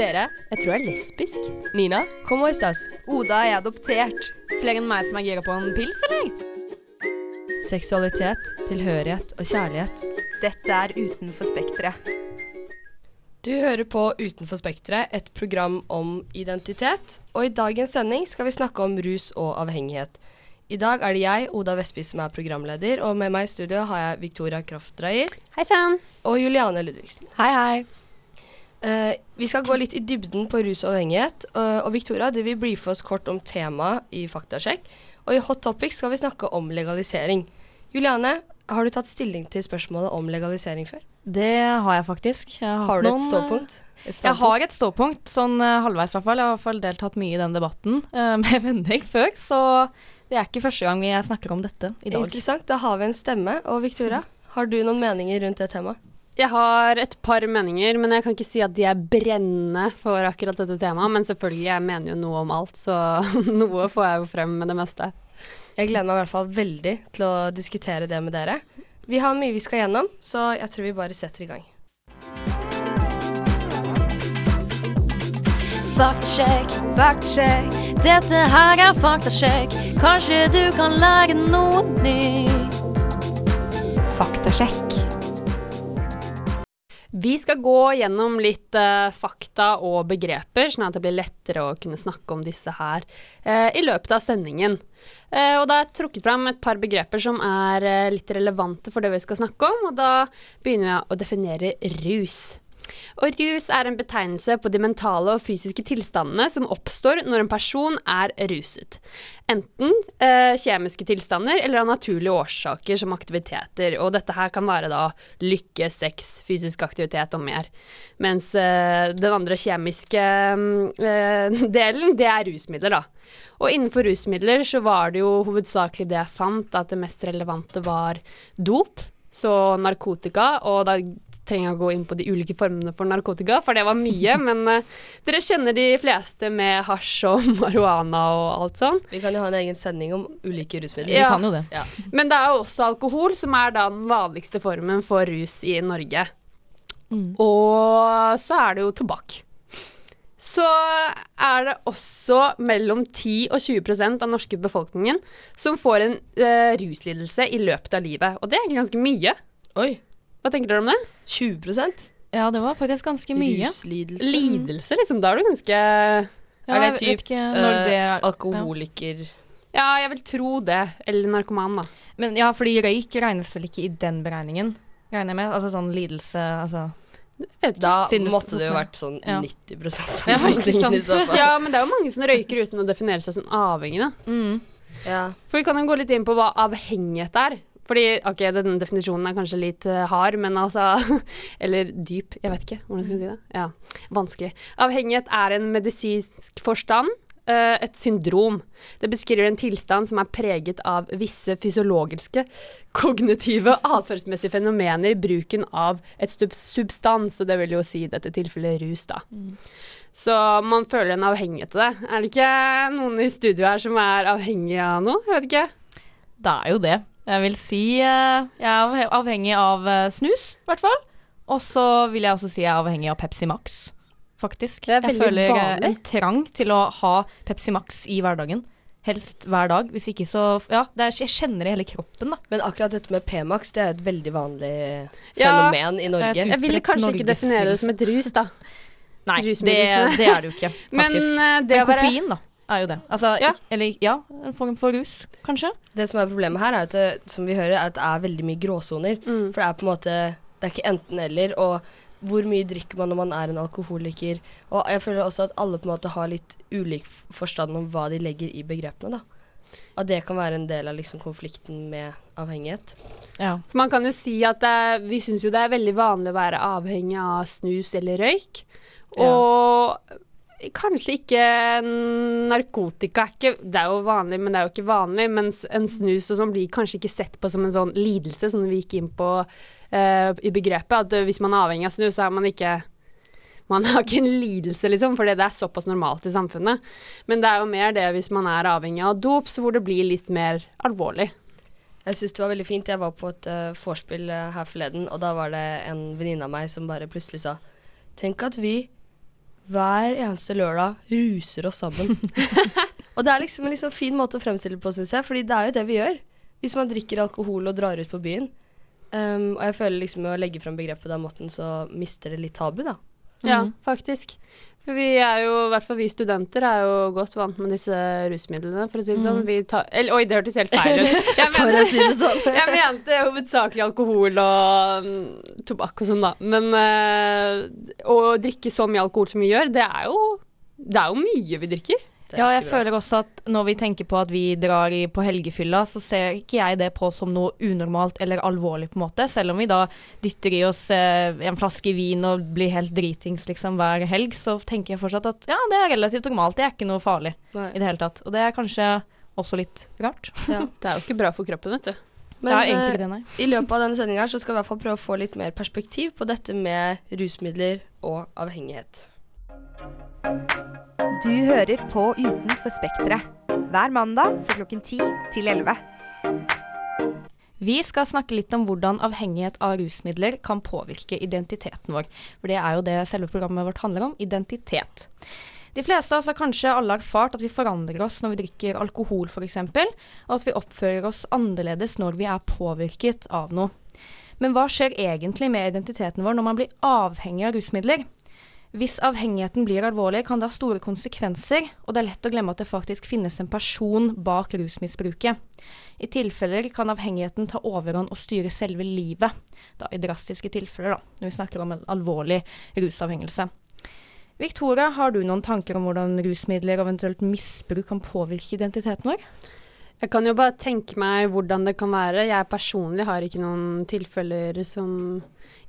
Dere, jeg tror jeg er lesbisk. Nina, kom og stas. Oda er adoptert. Flere enn meg som er gira på en pils, eller? Seksualitet, tilhørighet og kjærlighet. Dette er Utenfor spekteret. Du hører på Utenfor spekteret, et program om identitet. Og i dagens sending skal vi snakke om rus og avhengighet. I dag er det jeg, Oda Vestby, som er programleder, og med meg i studio har jeg Victoria Kraftdreier Hei sann. og Juliane Ludvigsen. Hei, hei. Eh, vi skal gå litt i dybden på rus og avhengighet. Uh, og Victoria, du vil briefe oss kort om temaet i Faktasjekk. Og i Hot Topics skal vi snakke om legalisering. Juliane, har du tatt stilling til spørsmålet om legalisering før? Det har jeg faktisk. Jeg har, Har du du et ståpunkt? Et ståpunkt? Jeg har et ståpunkt, sånn eh, halvveis i hvert fall. Jeg har i hvert fall deltatt mye i den debatten uh, med venner før, så det er ikke første gang vi snakker om dette i dag. Interessant. Da har vi en stemme. Og Victoria, har du noen meninger rundt det temaet? Jeg har et par meninger, men jeg kan ikke si at de er brennende for akkurat dette temaet. Men selvfølgelig, jeg mener jo noe om alt, så noe får jeg jo frem med det meste. Jeg gleder meg i hvert fall veldig til å diskutere det med dere. Vi har mye vi skal gjennom, så jeg tror vi bare setter i gang. Faktasjekk, faktasjekk. dette her er faktasjekk. Kanskje du kan lære noe nytt. Faktasjekk. Vi skal gå gjennom litt uh, fakta og begreper, sånn at det blir lettere å kunne snakke om disse her uh, i løpet av sendingen. Uh, og da er jeg trukket fram et par begreper som er litt relevante for det vi skal snakke om, og da begynner jeg å definere rus. Og rus er en betegnelse på de mentale og fysiske tilstandene som oppstår når en person er ruset. Enten eh, kjemiske tilstander eller av naturlige årsaker som aktiviteter. Og dette her kan være da lykke, sex, fysisk aktivitet og mer. Mens eh, den andre kjemiske mm, eh, delen, det er rusmidler, da. Og innenfor rusmidler så var det jo hovedsakelig det jeg fant, at det mest relevante var dop, så narkotika, og da trenger å gå inn på de ulike formene for narkotika, for det var mye, men uh, dere kjenner de fleste med hasj og marihuana og alt sånn. Vi kan jo ha en egen sending om ulike rusmidler. Vi kan jo det. Ja. Men det er jo også alkohol som er da den vanligste formen for rus i Norge. Mm. Og så er det jo tobakk. Så er det også mellom 10 og 20% av den norske befolkningen som får en uh, ruslidelse i løpet av livet. Og det er egentlig ganske mye. Oi. Hva tenker dere om det? 20% Ja, det var faktisk ganske mye. Ruslidelse. Lidelse, liksom. Da er du ganske Ja, Er det typ, er alkoholiker Ja, jeg vil tro det. Eller narkoman, da. Men ja, fordi røyk regnes vel ikke i den beregningen, regner jeg med? Altså sånn lidelse, altså vet ikke. Da Siden du- måtte det jo vært sånn Ja. 90 av Ja. Ja, men det er jo mange som røyker uten å definere seg som avhengig, da. mm. Ja. For vi kan jo gå litt inn på hva avhengighet er. Fordi, ok, den definisjonen er kanskje litt eh, hard, men altså Eller dyp, jeg vet ikke hvordan skal vi si det. Ja, vanskelig. Avhengighet er en medisinsk forstand. eh, et syndrom. Det beskriver en tilstand som er preget av visse fysiologiske, kognitive, atferdsmessige fenomener i bruken av et substans, og det vil jo si i dette tilfellet rus, da. Så man føler en avhengighet til det. Er det ikke noen i studio her som er avhengig av noe? Jeg vet ikke. Det er jo det. Jeg vil si eh, jeg er avhengig av eh, snus, i hvert fall. Og så vil jeg også si jeg er avhengig av Pepsi Max, faktisk. Det er jeg føler eh, vanlig. en trang til å ha Pepsi Max i hverdagen. Helst hver dag. Hvis ikke så Ja, det er, jeg kjenner det i hele kroppen, da. Men akkurat dette med P-Max, det er et veldig vanlig Ja, fenomen i Norge. jeg ville Utbredt kanskje ikke definere det som et rus, da. Nei, det, det er det jo ikke, Men faktisk. eh, det Men å koffein, da, er jo det. Altså, Ja. Eller ja, en form for rus, kanskje. Det som er problemet her, er at det, som vi hører, er at det er veldig mye gråsoner. mm. For det er på en måte Det er ikke enten-eller. Og hvor mye drikker man når man er en alkoholiker? Og jeg føler også at alle på en måte har litt ulik forstand om hva de legger i begrepene, da. At det kan være en del av liksom konflikten med avhengighet. Ja. For man kan jo si at det, vi syns jo det er veldig vanlig å være avhengig av snus eller røyk. Og kanskje ikke narkotika ikke Det er jo vanlig, men det er jo ikke vanlig. Mens en snus og sånn blir kanskje ikke sett på som en sånn lidelse, som vi gikk inn på uh, i begrepet. At eh, hvis man er avhengig av snus, så er man ikke man har ikke en lidelse, liksom, fordi det er såpass normalt i samfunnet. Men det er jo mer det hvis man er avhengig av dop, så hvor det blir litt mer alvorlig. Jeg syns det var veldig fint. Jeg var på et uh, vorspiel uh, her forleden, og da var det en venninne av meg som bare plutselig sa Tenk at vi hver eneste lørdag ruser oss sammen. og det er liksom en liksom fin måte å fremstille det på, syns jeg, fordi det er jo det vi gjør. Hvis man drikker alkohol og drar ut på byen. Um, og jeg føler liksom med å legge fram begrepet på den måten, så mister det litt tabu, da. Ja, Mhm. faktisk. Vi er jo, i hvert fall vi studenter, er jo godt vant med disse rusmidlene, for å si det sånn. Vi tar Eller oi, det hørtes helt feil ut. For å si det sånn. Jeg mente hovedsakelig alkohol og mm, tobakk og sånn, da. Men eh, å drikke så mye alkohol som vi gjør, det er jo, det er jo mye vi drikker. Ja, jeg føler også at når vi tenker på at vi drar på helgefylla, så ser ikke jeg det på som noe unormalt eller alvorlig, på en måte. Selv om vi da dytter i oss eh, en flaske vin og blir helt dritings liksom hver helg, så tenker jeg fortsatt at ja, det er relativt normalt. Det er ikke noe farlig Nei. i det hele tatt. Og det er kanskje også litt rart. Ja. Det er jo ikke bra for kroppen, vet du. Men det eh, det, i løpet av denne sendinga så skal vi i hvert fall prøve å få litt mer perspektiv på dette med rusmidler og avhengighet. Du hører på Utenfor Spekteret. Hver mandag fra klokken 10 til 11. Vi skal snakke litt om hvordan avhengighet av rusmidler kan påvirke identiteten vår. For det er jo det selve programmet vårt handler om, identitet. De fleste av oss har kanskje alle erfart at vi forandrer oss når vi drikker alkohol f.eks., og at vi oppfører oss annerledes når vi er påvirket av noe. Men hva skjer egentlig med identiteten vår når man blir avhengig av rusmidler? Hvis avhengigheten blir alvorlig, kan det ha store konsekvenser, og det er lett å glemme at det faktisk finnes en person bak rusmisbruket. I tilfeller kan avhengigheten ta overhånd og styre selve livet. Da, I drastiske tilfeller, da, når vi snakker om en alvorlig rusavhengelse. Victoria, har du noen tanker om hvordan rusmidler og eventuelt misbruk kan påvirke identiteten vår? Jeg kan jo bare tenke meg hvordan det kan være. Jeg personlig har ikke noen tilfeller som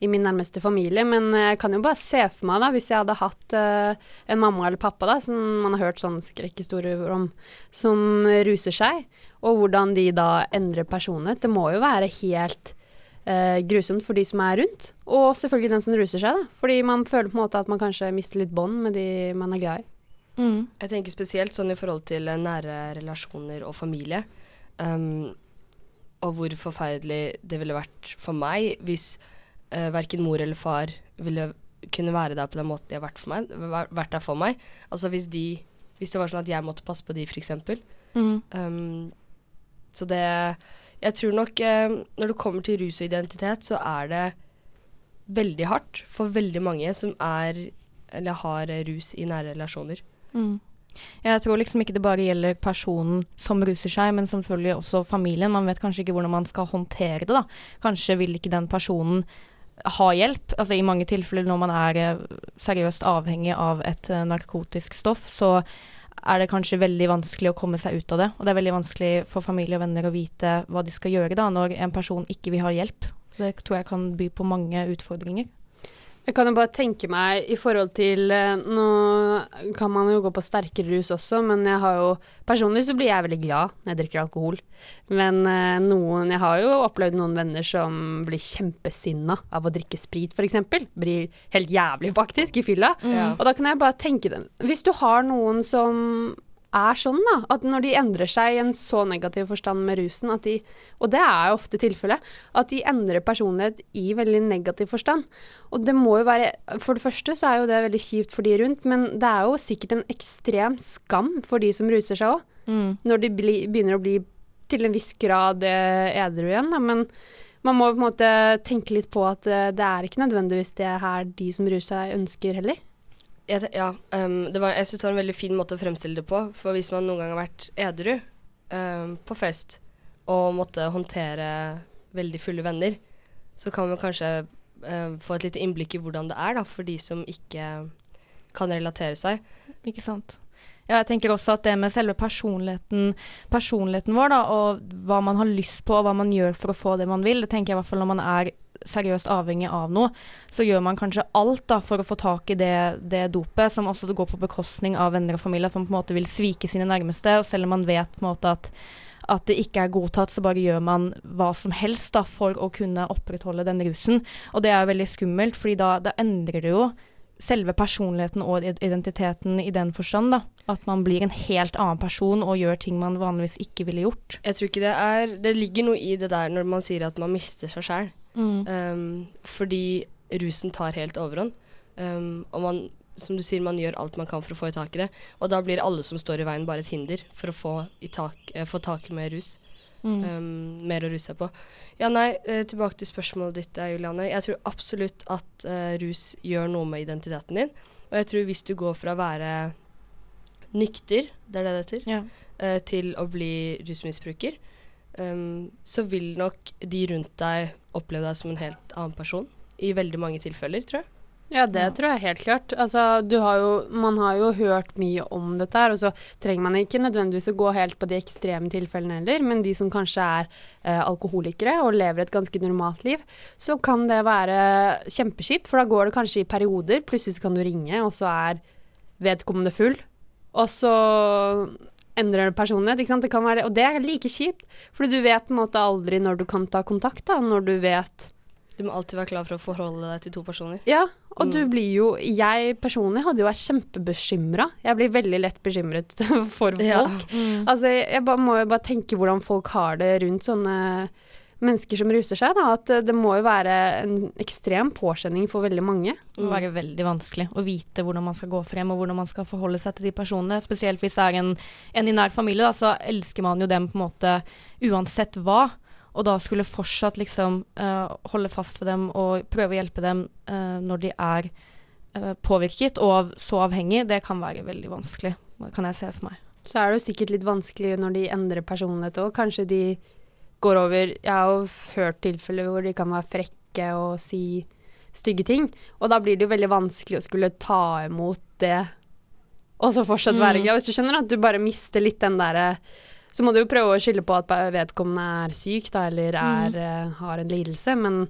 i min nærmeste familie, men jeg kan jo bare se for meg, da, hvis jeg hadde hatt uh, en mamma eller pappa, da, som man har hørt sånne skrekkhistorier om, som ruser seg, og hvordan de da endrer personlighet. Det må jo være helt uh, grusomt for de som er rundt, og selvfølgelig den som ruser seg, da. Fordi man føler på en måte at man kanskje mister litt bånd med de man er glad i. Mm. Jeg tenker spesielt sånn i forhold til eh, nære relasjoner og familie. Um, og hvor forferdelig det ville vært for meg hvis uh, verken mor eller far ville kunne være der på den måten de har vært, for meg, vært der for meg. Altså hvis de Hvis det var sånn at jeg måtte passe på de, f.eks. Mm. Um, så det Jeg tror nok uh, når det kommer til rus og identitet, så er det veldig hardt for veldig mange som er eller har eh, rus i nære relasjoner. Mm. Jeg tror liksom ikke det bare gjelder personen som ruser seg, men selvfølgelig også familien. Man vet kanskje ikke hvordan man skal håndtere det, da. Kanskje vil ikke den personen ha hjelp. Altså i mange tilfeller når man er eh, seriøst avhengig av et eh, narkotisk stoff, så er det kanskje veldig vanskelig å komme seg ut av det. Og det er veldig vanskelig for familie og venner å vite hva de skal gjøre da, når en person ikke vil ha hjelp. Det tror jeg kan by på mange utfordringer. Jeg kan jo bare tenke meg i forhold til eh, Nå kan man jo gå på sterkere rus også, men jeg har jo Personlig så blir jeg veldig glad når jeg drikker alkohol. Men eh, noen Jeg har jo opplevd noen venner som blir kjempesinna av å drikke sprit, f.eks. Blir helt jævlig, faktisk, i fylla. Ja. Og da kan jeg bare tenke dem Hvis du har noen som er sånn, da, at når de endrer seg i en så negativ forstand med rusen, at de, og det er jo ofte tilfellet, at de endrer personlighet i veldig negativ forstand. Og det må jo være For det første så er jo det veldig kjipt for de rundt, men det er jo sikkert en ekstrem skam for de som ruser seg òg, Mm. når de bli, begynner å bli til en viss grad eh, edru igjen, da. Men man må på en måte tenke litt på at eh, det er ikke nødvendigvis det her de som ruser seg, ønsker heller. Ja, um, var, jeg syns det var en veldig fin måte å fremstille det på. For hvis man noen gang har vært edru um, på fest og måtte håndtere veldig fulle venner, så kan man kanskje uh, få et lite innblikk i hvordan det er da, for de som ikke kan relatere seg. Ikke sant. Ja, jeg tenker også at det med selve personligheten, personligheten vår, da, og hva man har lyst på, og hva man gjør for å få det man vil, det tenker jeg i hvert fall når man er seriøst avhengig av noe, så gjør man kanskje alt da for å få tak i det, det dopet, som også går på bekostning av venner og familie, at man på en måte vil svike sine nærmeste, og selv om man vet på en måte at at det ikke er godtatt, så bare gjør man hva som helst da, for å kunne opprettholde den rusen. Og det er veldig skummelt, fordi da, da endrer det jo selve personligheten og identiteten i den forstand, da. At man blir en helt annen person og gjør ting man vanligvis ikke ville gjort. Jeg tror ikke det er Det ligger noe i det der når man sier at man mister seg sjæl. Um, fordi rusen tar helt overhånd. Um, og man som du sier, man gjør alt man kan for å få i tak i det. Og da blir alle som står i veien, bare et hinder for å få, i tak, eh, få tak i mer rus. Mm. Um, mer å ruse seg på. Ja, nei, eh, tilbake til spørsmålet ditt, eh, Juliane. Jeg tror absolutt at uh, rus gjør noe med identiteten din. Og jeg tror hvis du går fra å være nykter, det er det det heter, Ja. uh, til å bli rusmisbruker, um, så vil nok de rundt deg oppleve deg som en helt annen person. I veldig mange tilfeller, tror jeg. Ja, det Ja. tror jeg helt klart. Altså, du har jo, man har jo hørt mye om dette her, og så trenger man ikke nødvendigvis å gå helt på de ekstreme tilfellene heller, men de som kanskje er eh, alkoholikere og lever et ganske normalt liv, så kan det være kjempekjipt, for da går det kanskje i perioder. Plutselig kan du ringe, og så er vedkommende full, og så endrer personlighet, ikke sant. Det kan være det, og det er like kjipt, for du vet på en måte aldri når du kan ta kontakt, da, når du vet Du må alltid være klar for å forholde deg til to personer. ja, og du Mm. blir jo Jeg personlig hadde jo vært kjempebekymra. Jeg blir veldig lett bekymret for folk. Ja. Mm. Altså, jeg, jeg bare, må jo bare tenke hvordan folk har det rundt sånne mennesker som ruser seg. Da. At eh, det må jo være en ekstrem påkjenning for veldig mange. Det må være veldig vanskelig å vite hvordan man skal gå frem, og hvordan man skal forholde seg til de personene. Spesielt hvis det er en, en i nær familie, da, så elsker man jo dem på en måte uansett hva. Og da skulle fortsatt liksom uh, holde fast ved dem og prøve å hjelpe dem uh, når de er uh, påvirket og så avhengig, det kan være veldig vanskelig. Kan jeg se for meg. Så er det jo sikkert litt vanskelig når de endrer personlighet òg. Kanskje de går over Jeg har jo hørt tilfeller hvor de kan være frekke og si stygge ting. Og da blir det jo veldig vanskelig å skulle ta imot det, og så fortsatt være Mm. glad. Hvis du skjønner at du bare mister litt den derre Så må du jo prøve å skylde på at vedkommende er syk, da, eller er, mm. har en lidelse, men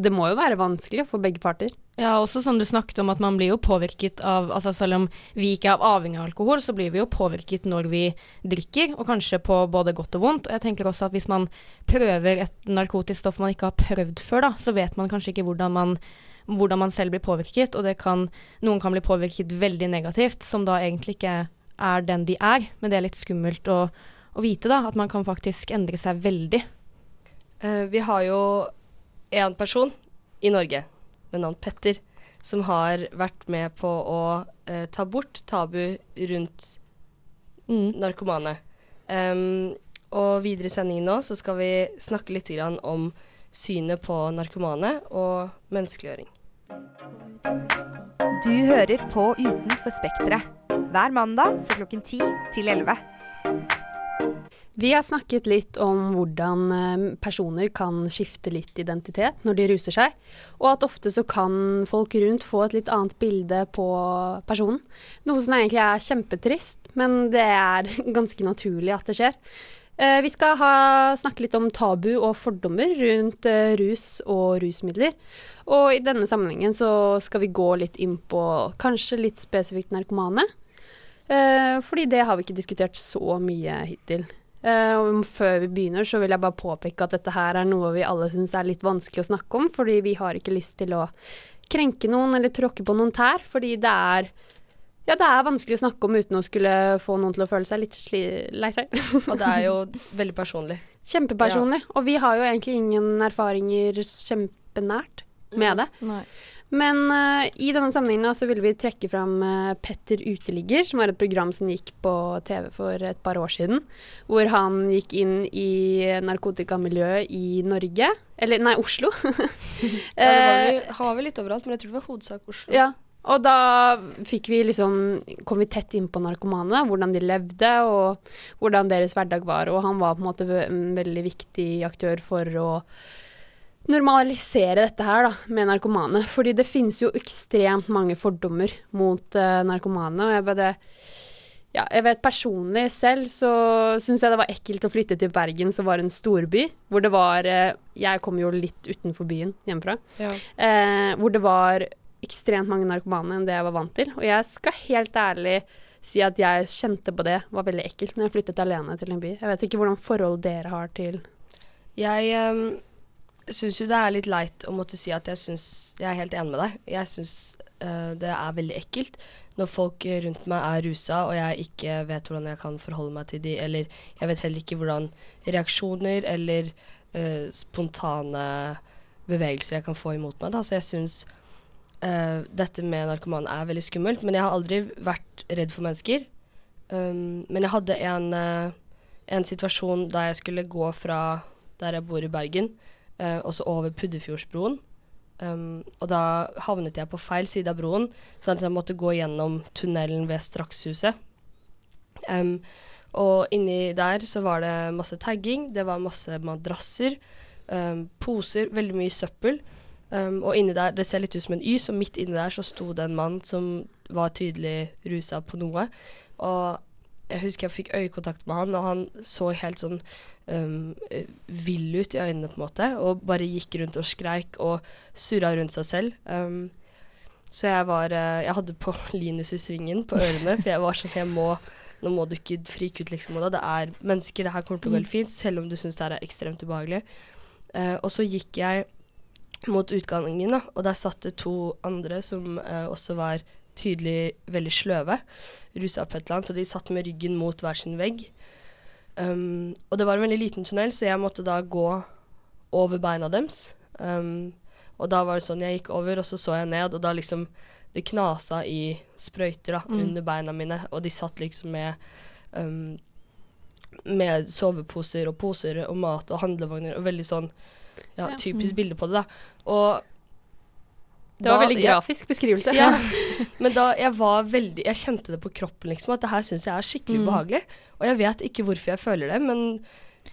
det må jo være vanskelig for begge parter. Ja, også som du snakket om at man blir jo påvirket av altså Selv om vi ikke er avhengig av alkohol, så blir vi jo påvirket når vi drikker, og kanskje på både godt og vondt. Og jeg tenker også at hvis man prøver et narkotisk stoff man ikke har prøvd før, da, så vet man kanskje ikke hvordan man hvordan man selv blir påvirket, og kan, noen kan bli påvirket veldig negativt, som da egentlig ikke er den de er, men det er litt skummelt å, å vite, da, at man kan faktisk endre seg veldig. Eh, vi har jo en person i Norge med navn Petter, som har vært med på å eh, ta bort tabu rundt Mm. narkomane. Um, og videre i sendingen nå så skal vi snakke litt grann om synet på narkomane og menneskeliggjøring. Du hører på Utenfor Spekteret. Hver mandag fra klokken 10 til 11. Vi har snakket litt om hvordan eh, personer kan skifte litt identitet når de ruser seg, og at ofte så kan folk rundt få et litt annet bilde på personen. Noe som egentlig er kjempetrist, men det er ganske naturlig at det skjer. Eh, Vi skal ha, snakke litt om tabu og fordommer rundt eh, rus og rusmidler. Og i denne sammenhengen så skal vi gå litt inn på kanskje litt spesifikt narkomane. Fordi det har vi ikke diskutert så mye hittil. Eh, før vi begynner, så vil jeg bare påpeke at dette her er noe vi alle syns er litt vanskelig å snakke om, fordi vi har ikke lyst til å krenke noen eller tråkke på noen tær, fordi det er ja, det er vanskelig å snakke om uten å skulle få noen til å føle seg litt sli lei seg. Og det er jo veldig personlig. Kjempepersonlig. Og vi har jo egentlig ingen erfaringer kjempenært med det. Nei. Men uh, i denne sammenhengen så ville vi trekke fram uh, Petter Uteligger, som var et program som gikk på TV for et par år siden. Hvor han gikk inn i narkotikamiljøet i Norge. Eller, nei, Oslo. Ja, det var vi vel, han var litt overalt, men jeg tror det var hovedsak Oslo. ja, og da vi liksom kom vi tett inn på narkomane, hvordan de levde og hvordan deres hverdag var. Og han var på en måte en veldig viktig aktør for å normalisere dette her da, med narkomane. Fordi det finnes jo ekstremt mange fordommer mot uh, narkomane. Og jeg bare ja, jeg vet personlig selv så syns jeg det var ekkelt å flytte til Bergen, som var en storby. Hvor det var uh, Jeg kommer jo litt utenfor byen hjemmefra Ja. Uh, hvor det var ekstremt mange narkomane enn det jeg var vant til. Og jeg skal helt ærlig si at jeg kjente på det var veldig ekkelt når jeg flyttet alene til en by. Jeg vet ikke hvordan forhold dere har til Jeg um, syns jo det er litt leit å måtte si at jeg syns Jeg er helt enig med deg. Jeg syns uh, det er veldig ekkelt når folk rundt meg er rusa, og jeg ikke vet hvordan jeg kan forholde meg til de, eller jeg vet heller ikke hvordan reaksjoner eller uh, spontane bevegelser jeg kan få imot meg. Da. Så jeg syns uh, dette med narkoman er veldig skummelt, men jeg har aldri vært redd for mennesker. Um, men jeg hadde en, en situasjon da jeg skulle gå fra der jeg bor i Bergen, eh, og så over Puddefjordsbroen. Um, og da havnet jeg på feil side av broen, sånn at jeg måtte gå gjennom tunnelen ved Strakshuset. Um, og inni der så var det masse tagging, det var masse madrasser, um, poser, veldig mye søppel. Og inni der, det ser litt ut som en Y, så midt inni der så sto det en mann som var tydelig rusa på noe. Og jeg husker jeg fikk øyekontakt med han, og han så helt sånn um, vill ut i øynene, på en måte, og bare gikk rundt og skreik og surra rundt seg selv. Um, så jeg var uh, Jeg hadde på Linus i svingen på ørene, for jeg var sånn Jeg må Nå må du ikke frike ut, liksom. Det er mennesker, det her kommer til å gå helt fint, selv om du syns det her er ekstremt ubehagelig. Uh, og så gikk jeg mot utgangen, da, og der satt det to andre som uh, også var tydelig veldig sløve, rusa på et eller annet, og de satt med ryggen mot hver sin vegg. Um, og det var en veldig liten tunnel, så jeg måtte da gå over beina deres. Um, og da var det sånn, jeg gikk over, og så så jeg ned, og da liksom Det knasa i sprøyter da, Mm. under beina mine, og de satt liksom med um, med soveposer og poser og mat og handlevogner og veldig sånn ja, Ja. typisk bilde på det, da. Og Det var da- veldig ja, grafisk beskrivelse. ja, men da jeg var veldig Jeg kjente det på kroppen, liksom, at det her syns jeg er skikkelig Mm. ubehagelig. Og jeg vet ikke hvorfor jeg føler det, men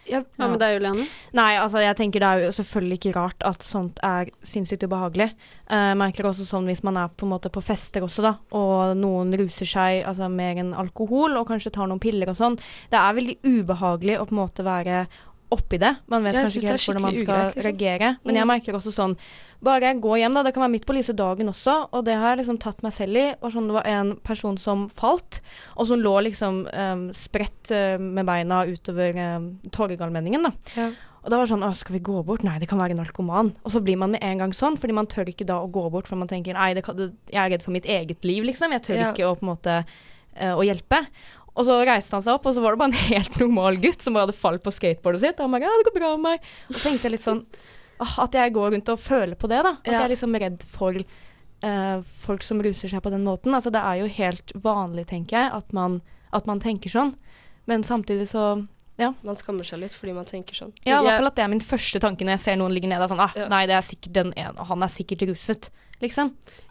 jeg, Hva med deg, Juliane? Nei, altså jeg tenker det er jo selvfølgelig ikke rart at sånt er sinnssykt ubehagelig. Jeg merker også sånn hvis man er på en måte på fester også, da, og noen ruser seg altså mer enn alkohol og kanskje tar noen piller og sånn. Det er veldig ubehagelig å på en måte være oppi det. Man vet Jeg kanskje ikke helt hvordan man skal ugreit, liksom. reagere. Men Mm. jeg merker også sånn Bare gå hjem, da. Det kan være midt på lyse dagen også, og det har jeg liksom tatt meg selv i. Var sånn, det var en person som falt, og som lå liksom um, spredt uh, med beina utover um, Torgallmenningen, da. Ja. Og da var det sånn Å, skal vi gå bort? Nei, det kan være narkoman. Og så blir man med en gang sånn, fordi man tør ikke da å gå bort, for man tenker nei, det kan, det, jeg er redd for mitt eget liv, liksom. Jeg tør Ja. ikke å på en måte eh, å hjelpe. Og så reiste han seg opp, og så var det bare en helt normal gutt som bare hadde falt på skateboardet sitt. Og han bare ja, det går bra med meg. Og tenkte jeg litt sånn åh, At jeg går rundt og føler på det, da. At Ja. jeg er liksom redd for uh, folk som ruser seg på den måten. Altså det er jo helt vanlig, tenker jeg, at man, at man tenker sånn. Men samtidig så ja. Man skammer seg litt fordi man tenker sånn. Ja, i hvert fall at det er min første tanke når jeg ser noen ligge nede. Sånn, ah, Ja. Nei, det er den ene, og han er sikkert ruset. Liksom.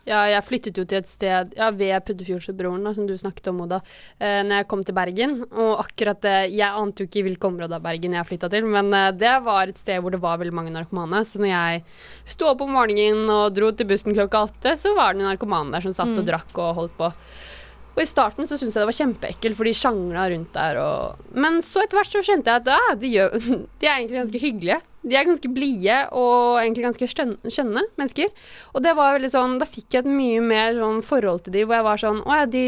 Ja, jeg flyttet jo til et sted ja, ved Puddefjordsbroren, som du snakket om, Oda, eh, når jeg kom til Bergen. Og akkurat det Jeg ante jo ikke hvilke områder av Bergen jeg flytta til, men eh, det var et sted hvor det var veldig mange narkomane. Så når jeg sto opp om morgenen og dro til bussen klokka åtte, så var det en narkoman der som satt og Mm. drakk og holdt på. Og i starten så syntes jeg det var kjempeekkelt, for de sjangla rundt der og Men så etter hvert så skjønte jeg at ah, de, gjør, de er egentlig ganske hyggelige. De er ganske blide og egentlig ganske skjønne, mennesker. Og det var veldig sånn Da fikk jeg et mye mer sånn forhold til de hvor jeg var sånn Å ja, de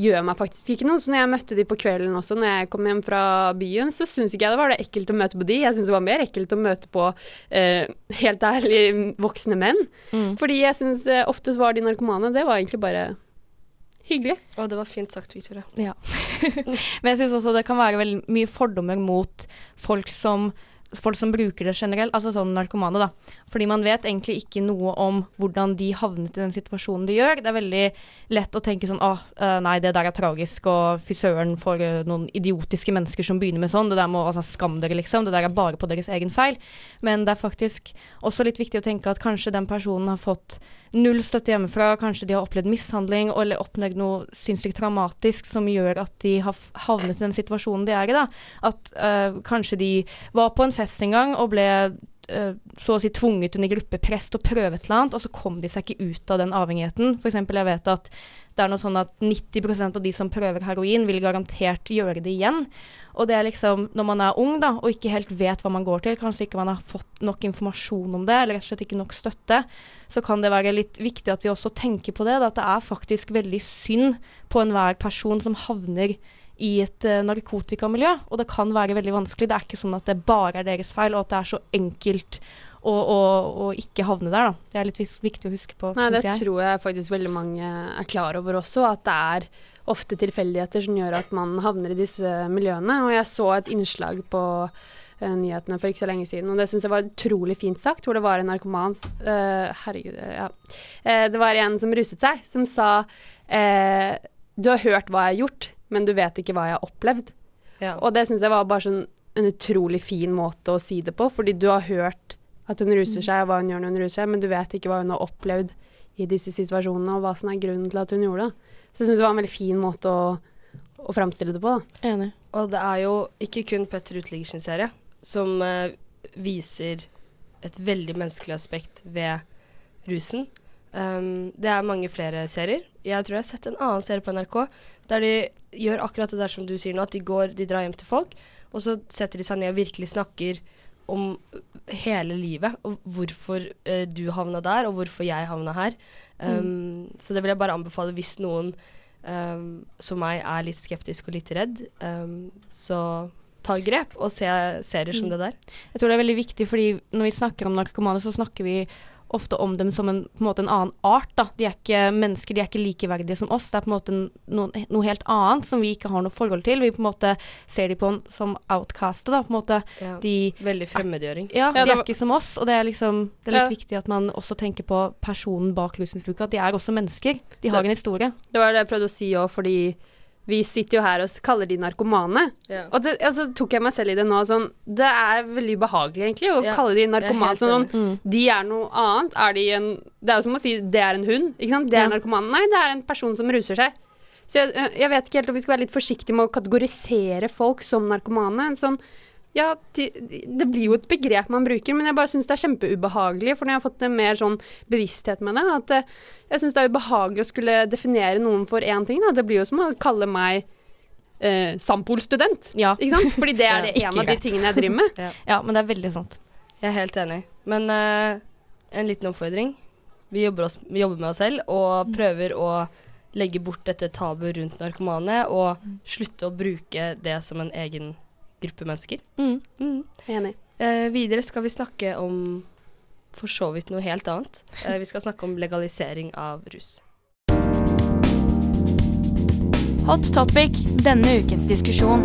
gjør meg faktisk ikke noe. Så når jeg møtte de på kvelden også, når jeg kom hjem fra byen, så syns ikke jeg det var det ekkelt å møte på de. Jeg syns det var mer ekkelt å møte på eh, helt ærlig voksne menn. Mm. Fordi jeg syns oftest var de narkomane. Det var egentlig bare hyggelig. Og det var fint sagt, Victoria. Ja. Men jeg syns også det kan være veldig mye fordommer mot folk som folk som bruker det generelt, altså sånn narkomane, da. Fordi man vet egentlig ikke noe om hvordan de havnet i den situasjonen de gjør. Det er veldig lett å tenke sånn åh, eh, nei, det der er tragisk, og fy søren for eh, noen idiotiske mennesker som begynner med sånn. Det der må altså skam dere, liksom. Det der er bare på deres egen feil. Men det er faktisk også litt viktig å tenke at kanskje den personen har fått null støtte hjemmefra, kanskje de har opplevd mishandling eller opplevd noe sinnssykt traumatisk som gjør at de har havnet i den situasjonen de er i. da. At eh, kanskje de var på en fest en gang og ble så å si tvunget under gruppepress til å prøve et eller annet, og så kom de seg ikke ut av den avhengigheten. For eksempel, jeg vet at det er noe sånn at 90% av de som prøver heroin, vil garantert gjøre det igjen. Og det er liksom, når man er ung da, og ikke helt vet hva man går til, kanskje ikke man har fått nok informasjon om det, eller rett og slett ikke nok støtte, så kan det være litt viktig at vi også tenker på det, da, at det er faktisk veldig synd på enhver person som havner i et eh, narkotikamiljø, og det kan være veldig vanskelig. Det er ikke sånn at det bare er deres feil, og at det er så enkelt å, å, å ikke havne der. Da. Det er litt viktig å huske på, Nei, det jeg. tror jeg faktisk veldig mange er klar over også, at det er ofte tilfeldigheter som gjør at man havner i disse miljøene. Og jeg så et innslag på eh, nyhetene for ikke så lenge siden. Og det syns jeg var utrolig fint sagt, hvor det var en narkoman uh, Herregud, ja. Uh, det var en som ruset seg, som sa uh, Du har hørt hva jeg har gjort, men du vet ikke hva jeg har opplevd. Ja. Og det syns jeg var bare sånn en utrolig fin måte å si det på, fordi du har hørt at hun ruser seg, og hva hun gjør når hun ruser seg, men du vet ikke hva hun har opplevd i disse situasjonene, og hva som er grunnen til at hun gjorde det. Så jeg syns det var en veldig fin måte å, å framstille det på, da. Enig. Og det er jo ikke kun Petter Uteliggers sin serie som uh, viser et veldig menneskelig aspekt ved rusen. Um, det er mange flere serier. Jeg tror jeg har sett en annen serie på NRK der de gjør akkurat det der som du sier nå, at de går, de drar hjem til folk, og så setter de seg ned og virkelig snakker om hele livet, og hvorfor uh, du havna der, og hvorfor jeg havna her. Um, Så det vil jeg bare anbefale hvis noen um, som meg er litt skeptisk og litt redd, så ta grep og se serier som det der. Jeg tror det er veldig viktig, fordi når vi snakker om narkomane, så snakker vi ofte om dem som en, på en, måte en annen art. Da. De er ikke mennesker, de er ikke likeverdige som oss. Det er på en måte noe, noe helt annet som vi ikke har noe forhold til. Vi på en måte ser de på en, som outcaster. Da. På en måte, Ja. de, Veldig fremmedgjøring. ja, Ja, de er ikke som oss, og det er, liksom, det er litt Ja. viktig at man også tenker på personen bak rusmisbruket. At de er også mennesker. De har Det- en historie. Det var det jeg prøvde å si òg, fordi vi sitter jo her og kaller de narkomane. Yeah. Og det, altså, tok jeg meg selv i det nå sånn Det er veldig ubehagelig, egentlig, å yeah. kalle de narkomane. Sånn, Mm. de er noe annet. Er de en Det er jo som å si det er en hund. Ikke sant? Det er Ja. narkomane. Nei, det er en person som ruser seg. Så jeg, jeg vet ikke helt om vi skal være litt forsiktige med å kategorisere folk som narkomane. En sånn ja, de, de, det blir jo et begrep man bruker, men jeg bare syns det er kjempeubehagelig. For når jeg har fått en mer sånn bevissthet med det, at eh, jeg syns det er ubehagelig å skulle definere noen for én ting. Da. Det blir jo som å kalle meg eh, Sampol-student. Ja. Ikke sant? Fordi det er det ja, en av de tingene jeg driver med. ja, men det er veldig sant. Jeg er helt enig. Men uh, en liten oppfordring. Vi jobber, oss, vi jobber med oss selv og prøver å legge bort dette tabuet rundt narkomane og slutte å bruke det som en egen gruppe mennesker. Mm. Mm. Enig. Eh, videre skal vi snakke om for så vidt noe helt annet. Eh, vi skal snakke om legalisering av rus. Hot topic denne ukens diskusjon.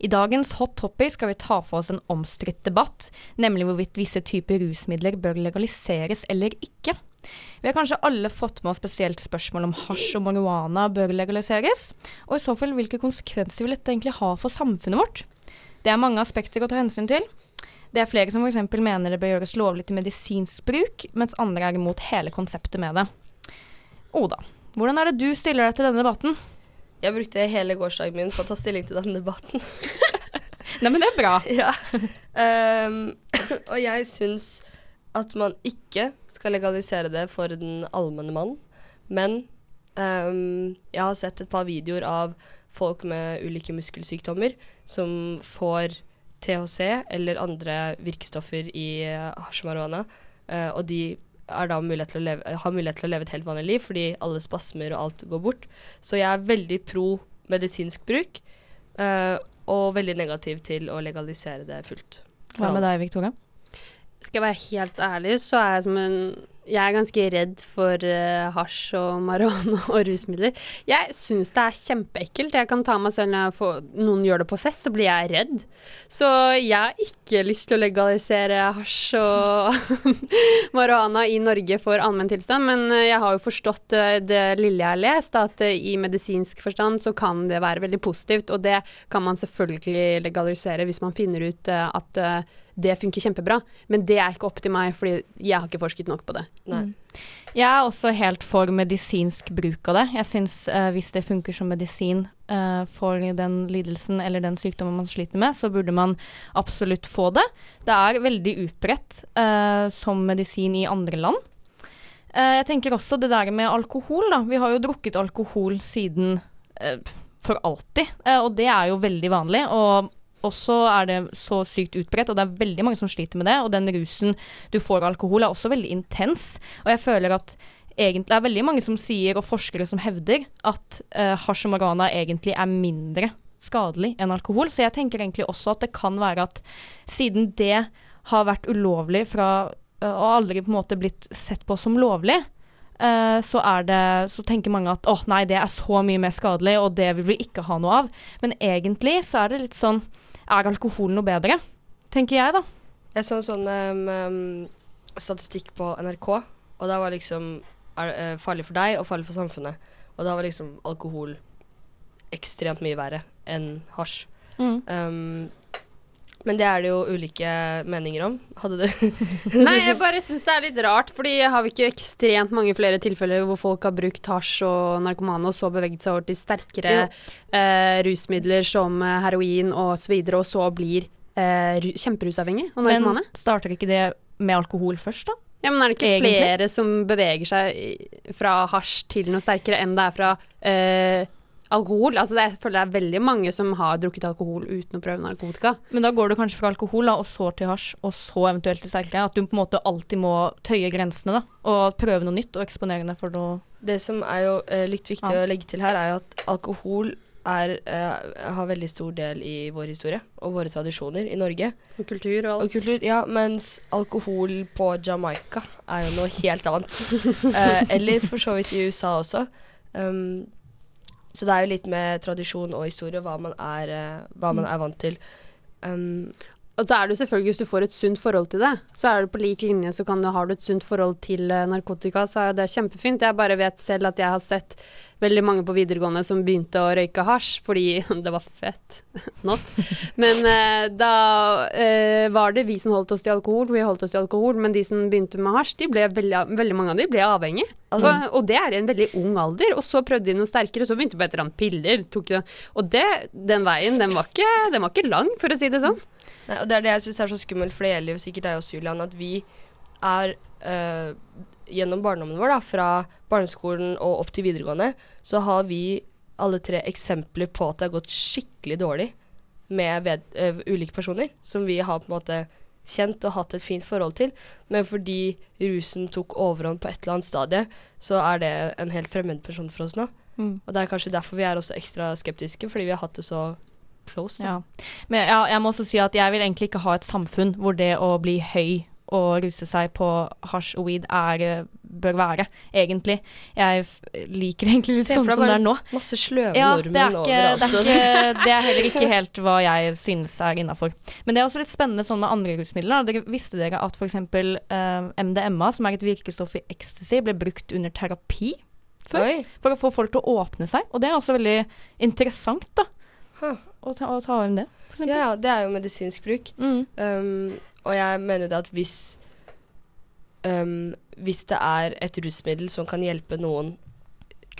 I dagens Hot Topic skal vi ta for oss en omstridt debatt, nemlig hvorvidt visse typer rusmidler bør legaliseres eller ikke. Vi har kanskje alle fått med oss spesielt spørsmål om hasj og marihuana bør legaliseres, og i så fall hvilke konsekvenser vil dette egentlig ha for samfunnet vårt? Det er mange aspekter å ta hensyn til. Det er flere som f.eks. mener det bør gjøres lovlig til medisinsk bruk, mens andre er imot hele konseptet med det. Oda, hvordan er det du stiller deg til denne debatten? Jeg brukte hele gårsdagen min på å ta stilling til denne debatten. Nei, men det er bra. ja. Um, og jeg syns at man ikke skal legalisere det for den allmenne mann. Men um, jeg har sett et par videoer av folk med ulike muskelsykdommer som får THC eller andre virkestoffer i uh, og marihuana, eh, og de er har mulighet til å leve et helt vanlig liv fordi alle spasmer og alt går bort. Så jeg er veldig pro medisinsk bruk, uh, og veldig negativ til å legalisere det fullt. Hva med deg, Victoria? Skal jeg være helt ærlig, så er jeg som en Jeg er ganske redd for uh, hasj og marihuana og rusmidler. Jeg syns det er kjempeekkelt. Jeg kan ta meg selv når får, noen gjør det på fest, så blir jeg redd. Så jeg har ikke lyst til å legalisere hasj og marihuana i Norge for allmenn tilstand, men eh, jeg har jo forstått eh, det lille jeg har lest, at i medisinsk forstand så kan det være veldig positivt, og det kan man selvfølgelig legalisere hvis man finner ut at det funker kjempebra, men det er ikke opp til meg, fordi jeg har ikke forsket nok på det. Nei. Jeg er også helt for medisinsk bruk av det. Jeg syns uh, hvis det funker som medisin uh, for den lidelsen eller den sykdommen man sliter med, så burde man absolutt få det. Det er veldig utbredt uh, som medisin i andre land. Eh, jeg tenker også det der med alkohol, da. Vi har jo drukket alkohol siden for alltid, og det er jo veldig vanlig. og også er det så sykt utbredt, og det er veldig mange som sliter med det. Og den rusen du får av alkohol, er også veldig intens. Og jeg føler at egentlig det er veldig mange som sier, og forskere som hevder, at uh, hasj og marihuana egentlig er mindre skadelig enn alkohol. Så jeg tenker egentlig også at det kan være at siden det har vært ulovlig fra uh, og aldri på en måte blitt sett på som lovlig, eh, så, det, så tenker mange at åh nei, det er så mye mer skadelig, og det vil vi ikke ha noe av. Men egentlig så er det litt sånn Er alkohol noe bedre? Tenker jeg, da. Jeg så en sånn um, statistikk på NRK, og da var liksom er, uh, farlig for deg og farlig for samfunnet. Og da var liksom alkohol ekstremt mye verre enn hasj. Mm. Um, men det er det jo ulike meninger om. Hadde du Nei, jeg bare syns det er litt rart, fordi har vi ikke ekstremt mange flere tilfeller hvor folk har brukt hasj og narkomane og så beveget seg over til sterkere eh, rusmidler som eh, heroin og så videre, og så blir eh, kjemperusavhengig og narkomane? Men starter ikke det med alkohol først, da? Ja, men er det ikke Egentlig. flere som beveger seg fra hasj til noe sterkere enn det er fra eh, alkohol? Altså det, jeg føler det er veldig mange som har drukket alkohol uten å prøve narkotika. Men da går du kanskje fra alkohol, da, og så til hasj, og så eventuelt til sterkere. At du på en måte alltid må tøye grensene, da. Og prøve noe nytt, og eksponere deg for noe Det som er jo eh, litt viktig å legge til her, er jo at alkohol er, eh, har veldig stor del i vår historie og våre tradisjoner i Norge. Og kultur og alt. Og kultur, ja, mens alkohol på Jamaica er jo noe helt annet. Eh, eller for så vidt i USA også. Um, så det er jo litt med tradisjon og historie, hva man er, eh, hva man er vant til. Um, Og så er det jo selvfølgelig, hvis du får et sunt forhold til det, så er det på lik linje, så kan du, har du et sunt forhold til eh, narkotika, så er det kjempefint. Jeg bare vet selv at jeg har sett veldig mange på videregående som begynte å røyke hasj fordi det var fett. Not. Men eh, da eh, var det vi som holdt oss til alkohol, vi holdt oss til alkohol, men de som begynte med hasj, de ble veldig, veldig mange av de ble avhengige. Altså- og, og det er i en veldig ung alder. Og så prøvde de noe sterkere, så begynte de på et eller annet piller. Det, og det, den veien, den var, ikke, den var ikke lang, for å si det sånn. Nei, og det er det jeg syns er så skummelt, for det gjelder jo sikkert deg også, Julian, at vi er eh, Gjennom barndommen vår, da, fra barneskolen og opp til videregående, så har vi alle tre eksempler på at det har gått skikkelig dårlig med ved, ø, ulike personer som vi har på en måte kjent og hatt et fint forhold til, men fordi rusen tok overhånd på et eller annet stadie, så er det en helt fremmed person for oss nå. Mm. Og det er kanskje derfor vi er også ekstra skeptiske, fordi vi har hatt det så close. Da. Ja. Men ja, jeg må også si at jeg vil egentlig ikke ha et samfunn hvor det å bli høy og ruse seg på hasj og weed er, eh, bør være, egentlig. Jeg liker det egentlig litt Se sånn som det er nå. Masse sløve Ja, det nordmenn ikke, det, overalt. er ikke, det er heller ikke helt hva jeg synes er innafor. Men det er også litt spennende sånn med andre rusmidler. Dere, visste dere at f.eks. Uh, MDMA, som er et virkestoff i ecstasy, ble brukt under terapi før? Oi. For å få folk til å åpne seg. Og det er også veldig interessant, da. Huh. Å ta, å ta inn det, f.eks. Ja, ja, det er jo medisinsk bruk. Mm. Um, og jeg mener det at hvis um, Hvis det er et rusmiddel som kan hjelpe noen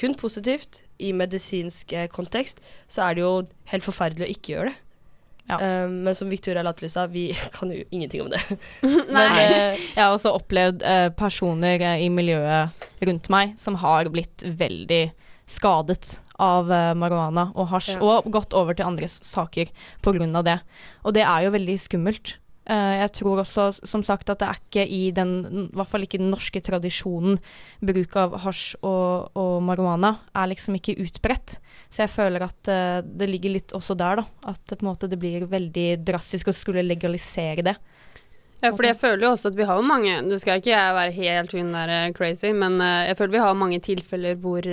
kun positivt i medisinsk eh, kontekst, så er det jo helt forferdelig å ikke gjøre det. Ja. Um, men som Victoria Latterli sa, vi kan jo ingenting om det. Men, eh, Jeg har også opplevd uh, personer i miljøet rundt meg som har blitt veldig skadet av uh, marihuana og hasj, Ja. og gått over til andre saker pga. det. Og det er jo veldig skummelt. Eh, jeg tror også, som sagt, at det er ikke i den, i hvert fall ikke den norske tradisjonen, bruk av hasj og, og marihuana er liksom ikke utbredt. Så jeg føler at eh, det ligger litt også der, da. At på en måte det blir veldig drastisk å skulle legalisere det. Ja, fordi jeg føler jo også at vi har mange Det skal ikke jeg være helt hun der eh, crazy, men jeg føler vi har mange tilfeller hvor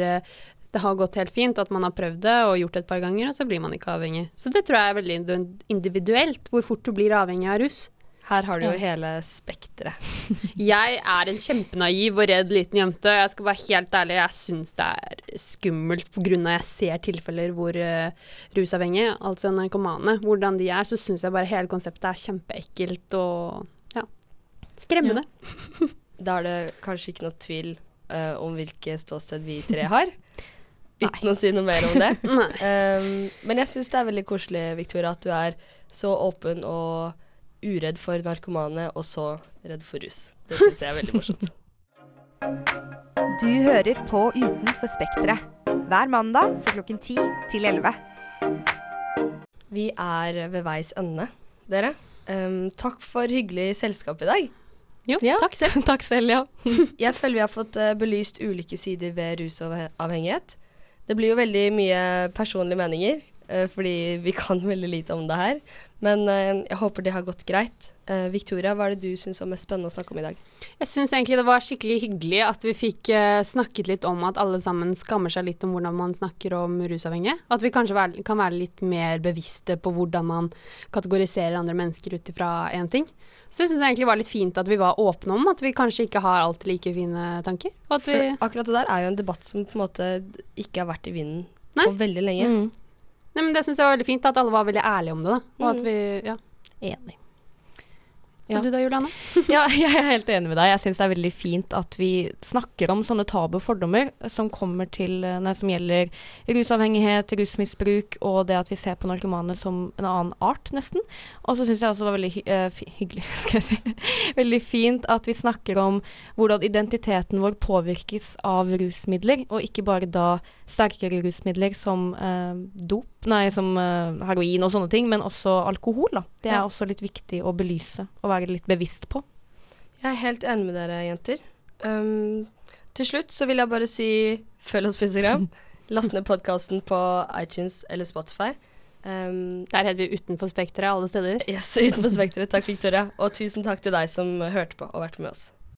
det har gått helt fint, at man har prøvd det og gjort det et par ganger, og så blir man ikke avhengig. Så det tror jeg er veldig individuelt, hvor fort du blir avhengig av rus. her har du jo hele spekteret. Jeg er en kjempenaiv og redd liten jente. Jeg skal være helt ærlig, jeg syns det er skummelt av jeg ser tilfeller hvor uh, rusavhengige, altså narkomane, hvordan de er, så syns jeg bare hele konseptet er kjempeekkelt og ja, skremmende. Da er det kanskje ikke noe tvil uh, om hvilke ståsted vi tre har. Uten å si noe mer om det. Um, men jeg syns det er veldig koselig, Victoria, at du er så åpen og uredd for narkomane, og så redd for rus. Det syns jeg er veldig morsomt. Du hører på Utenfor Spekteret. Hver mandag fra klokken 10 til 11. Vi er ved veis ende, dere. Um, takk for hyggelig selskap i dag. Jo, Ja. takk selv. Takk selv, ja. Jeg føler vi har fått uh, belyst ulike sider ved rusavhengighet. Det blir jo veldig mye personlige meninger, eh, fordi vi kan veldig lite om det her. Men eh, jeg håper det har gått greit. Eh, Victoria, hva er det du syns var mest spennende å snakke om i dag? Jeg syns egentlig det var skikkelig hyggelig at vi fikk eh, snakket litt om at alle sammen skammer seg litt om hvordan man snakker om rusavhengige. At vi kanskje være, kan være litt mer bevisste på hvordan man kategoriserer andre mennesker ut ifra én ting. Så jeg syns egentlig det var litt fint at vi var åpne om at vi kanskje ikke har alltid like fine tanker. Og at vi For akkurat det der er jo en debatt som på en måte ikke har vært i vinden Nei. på veldig lenge. Mm. Nei, men det syns jeg var veldig fint, at alle var veldig ærlige om det, da. Og at Mm. vi Ja. Enig. Ja. Og du da, Juliane? Ja, jeg er helt enig med deg. Jeg syns det er veldig fint at vi snakker om sånne tabu fordommer som kommer til eh, Nei, som gjelder rusavhengighet, rusmisbruk og det at vi ser på narkomane som en annen art, nesten. Og så syns jeg også det var veldig hy- hyggelig, skal jeg si. veldig fint at vi snakker om hvordan identiteten vår påvirkes av rusmidler, og ikke bare da sterkere rusmidler som eh, dop, nei, som uh, heroin og sånne ting, men også alkohol, da. Det er Ja. også litt viktig å belyse og være litt bevisst på. Jeg er helt enig med dere, jenter. Um, til slutt så vil jeg bare si følg oss på Instagram. Last ned podkasten på iTunes eller Spotify. Um, Der heter vi Utenfor spekteret alle steder. yes, utenfor spekteret. Takk, Victoria. Og tusen takk til deg som hørte på og vært med oss.